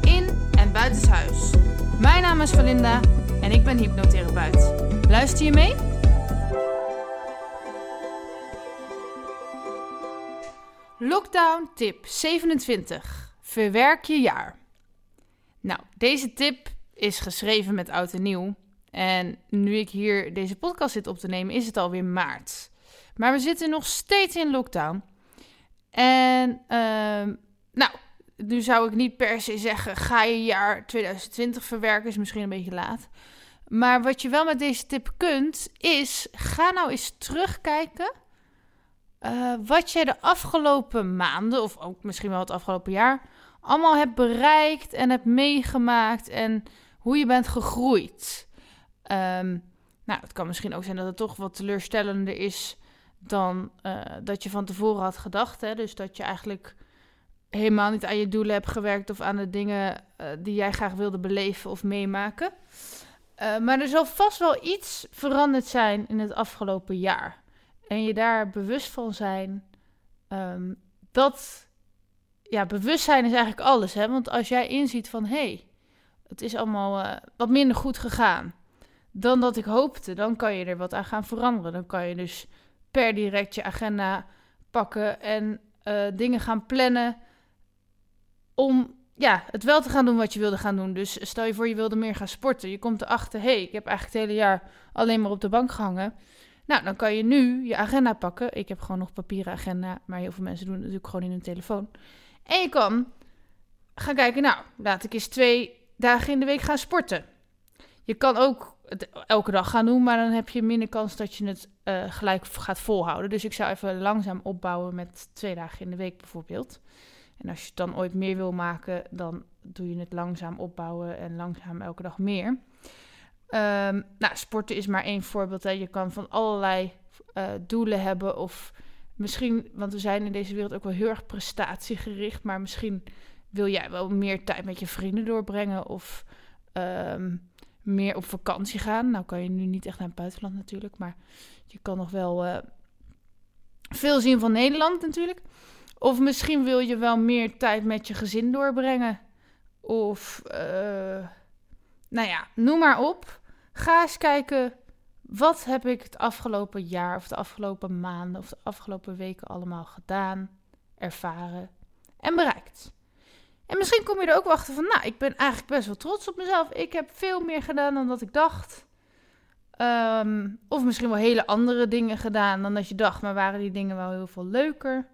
in en buitenshuis. Mijn naam is Valinda en ik ben hypnotherapeut. Luister je mee? Lockdown tip 27. Verwerk je jaar. Nou, deze tip is geschreven met oud en nieuw. En nu ik hier deze podcast zit op te nemen, is het alweer maart. Maar we zitten nog steeds in lockdown. En ehm, nou, nu zou ik niet per se zeggen: ga je jaar 2020 verwerken, is misschien een beetje laat. Maar wat je wel met deze tip kunt, is ga nou eens terugkijken. Uh, wat je de afgelopen maanden, of ook misschien wel het afgelopen jaar, allemaal hebt bereikt en hebt meegemaakt en hoe je bent gegroeid. Um, nou, het kan misschien ook zijn dat het toch wat teleurstellender is dan uh, dat je van tevoren had gedacht. Hè? Dus dat je eigenlijk helemaal niet aan je doelen hebt gewerkt of aan de dingen uh, die jij graag wilde beleven of meemaken. Uh, maar er zal vast wel iets veranderd zijn in het afgelopen jaar. En je daar bewust van zijn. Um, dat, ja, bewustzijn is eigenlijk alles. Hè? Want als jij inziet van, hé, hey, het is allemaal uh, wat minder goed gegaan dan dat ik hoopte, dan kan je er wat aan gaan veranderen. Dan kan je dus per direct je agenda pakken en dingen gaan plannen om ja, het wel te gaan doen wat je wilde gaan doen. Dus stel je voor je wilde meer gaan sporten. Je komt erachter, hé, hey, ik heb eigenlijk het hele jaar alleen maar op de bank gehangen. Nou, dan kan je nu je agenda pakken. Ik heb gewoon nog papieren agenda, maar heel veel mensen doen het natuurlijk gewoon in hun telefoon. En je kan gaan kijken, nou, laat ik eens twee dagen in de week gaan sporten. Je kan ook het elke dag gaan doen, maar dan heb je minder kans dat je het uh, gelijk gaat volhouden. Dus ik zou even langzaam opbouwen met twee dagen in de week bijvoorbeeld. En als je het dan ooit meer wil maken, dan doe je het langzaam opbouwen en langzaam elke dag meer. Um, nou, sporten is maar één voorbeeld. Hè. Je kan van allerlei uh, doelen hebben of misschien, want we zijn in deze wereld ook wel heel erg prestatiegericht, maar misschien wil jij wel meer tijd met je vrienden doorbrengen of um, meer op vakantie gaan. Nou kan je nu niet echt naar het buitenland natuurlijk, maar je kan nog wel uh, veel zien van Nederland natuurlijk. Of misschien wil je wel meer tijd met je gezin doorbrengen. Of, uh, nou ja, noem maar op. Ga eens kijken, wat heb ik het afgelopen jaar of de afgelopen maanden of de afgelopen weken allemaal gedaan, ervaren en bereikt. En misschien kom je er ook achter van, nou, ik ben eigenlijk best wel trots op mezelf. Ik heb veel meer gedaan dan dat ik dacht. Um, of misschien wel hele andere dingen gedaan dan dat je dacht, maar waren die dingen wel heel veel leuker.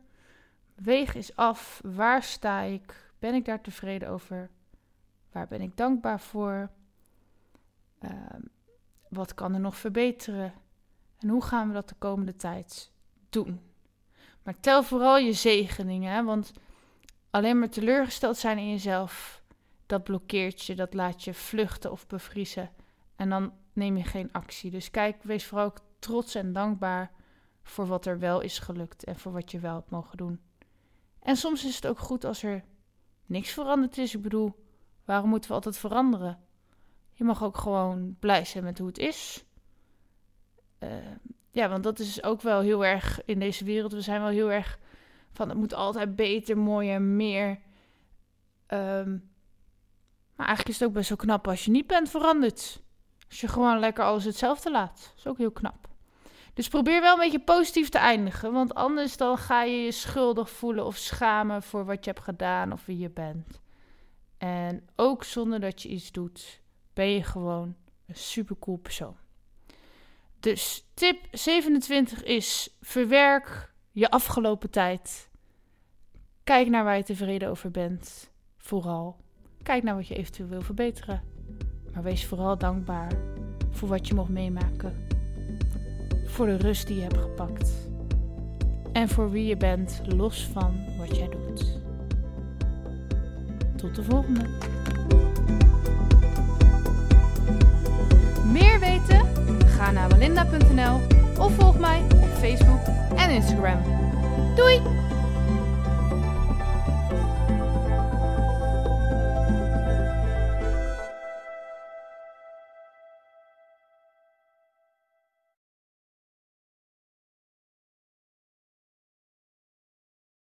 Weeg eens af, waar sta ik? Ben ik daar tevreden over? Waar ben ik dankbaar voor? Um, wat kan er nog verbeteren? En hoe gaan we dat de komende tijd doen? Maar tel vooral je zegeningen, hè? want alleen maar teleurgesteld zijn in jezelf, dat blokkeert je, dat laat je vluchten of bevriezen. En dan neem je geen actie. Dus kijk, wees vooral trots en dankbaar voor wat er wel is gelukt en voor wat je wel hebt mogen doen. En soms is het ook goed als er niks veranderd is. Ik bedoel, waarom moeten we altijd veranderen? Je mag ook gewoon blij zijn met hoe het is. Uh, ja, want dat is ook wel heel erg in deze wereld. We zijn wel heel erg van het moet altijd beter, mooier, meer. Um, maar eigenlijk is het ook best wel knap als je niet bent veranderd. Als je gewoon lekker alles hetzelfde laat. Dat is ook heel knap. Dus probeer wel een beetje positief te eindigen. Want anders dan ga je je schuldig voelen of schamen voor wat je hebt gedaan of wie je bent. En ook zonder dat je iets doet, ben je gewoon een supercool persoon. Dus tip 27 is: verwerk je afgelopen tijd. Kijk naar waar je tevreden over bent. Vooral. Kijk naar wat je eventueel wil verbeteren. Maar wees vooral dankbaar voor wat je mocht meemaken voor de rust die je hebt gepakt en voor wie je bent, los van wat jij doet. Tot de volgende. Meer weten? Ga naar melinda.nl of volg mij op Facebook en Instagram. Doei!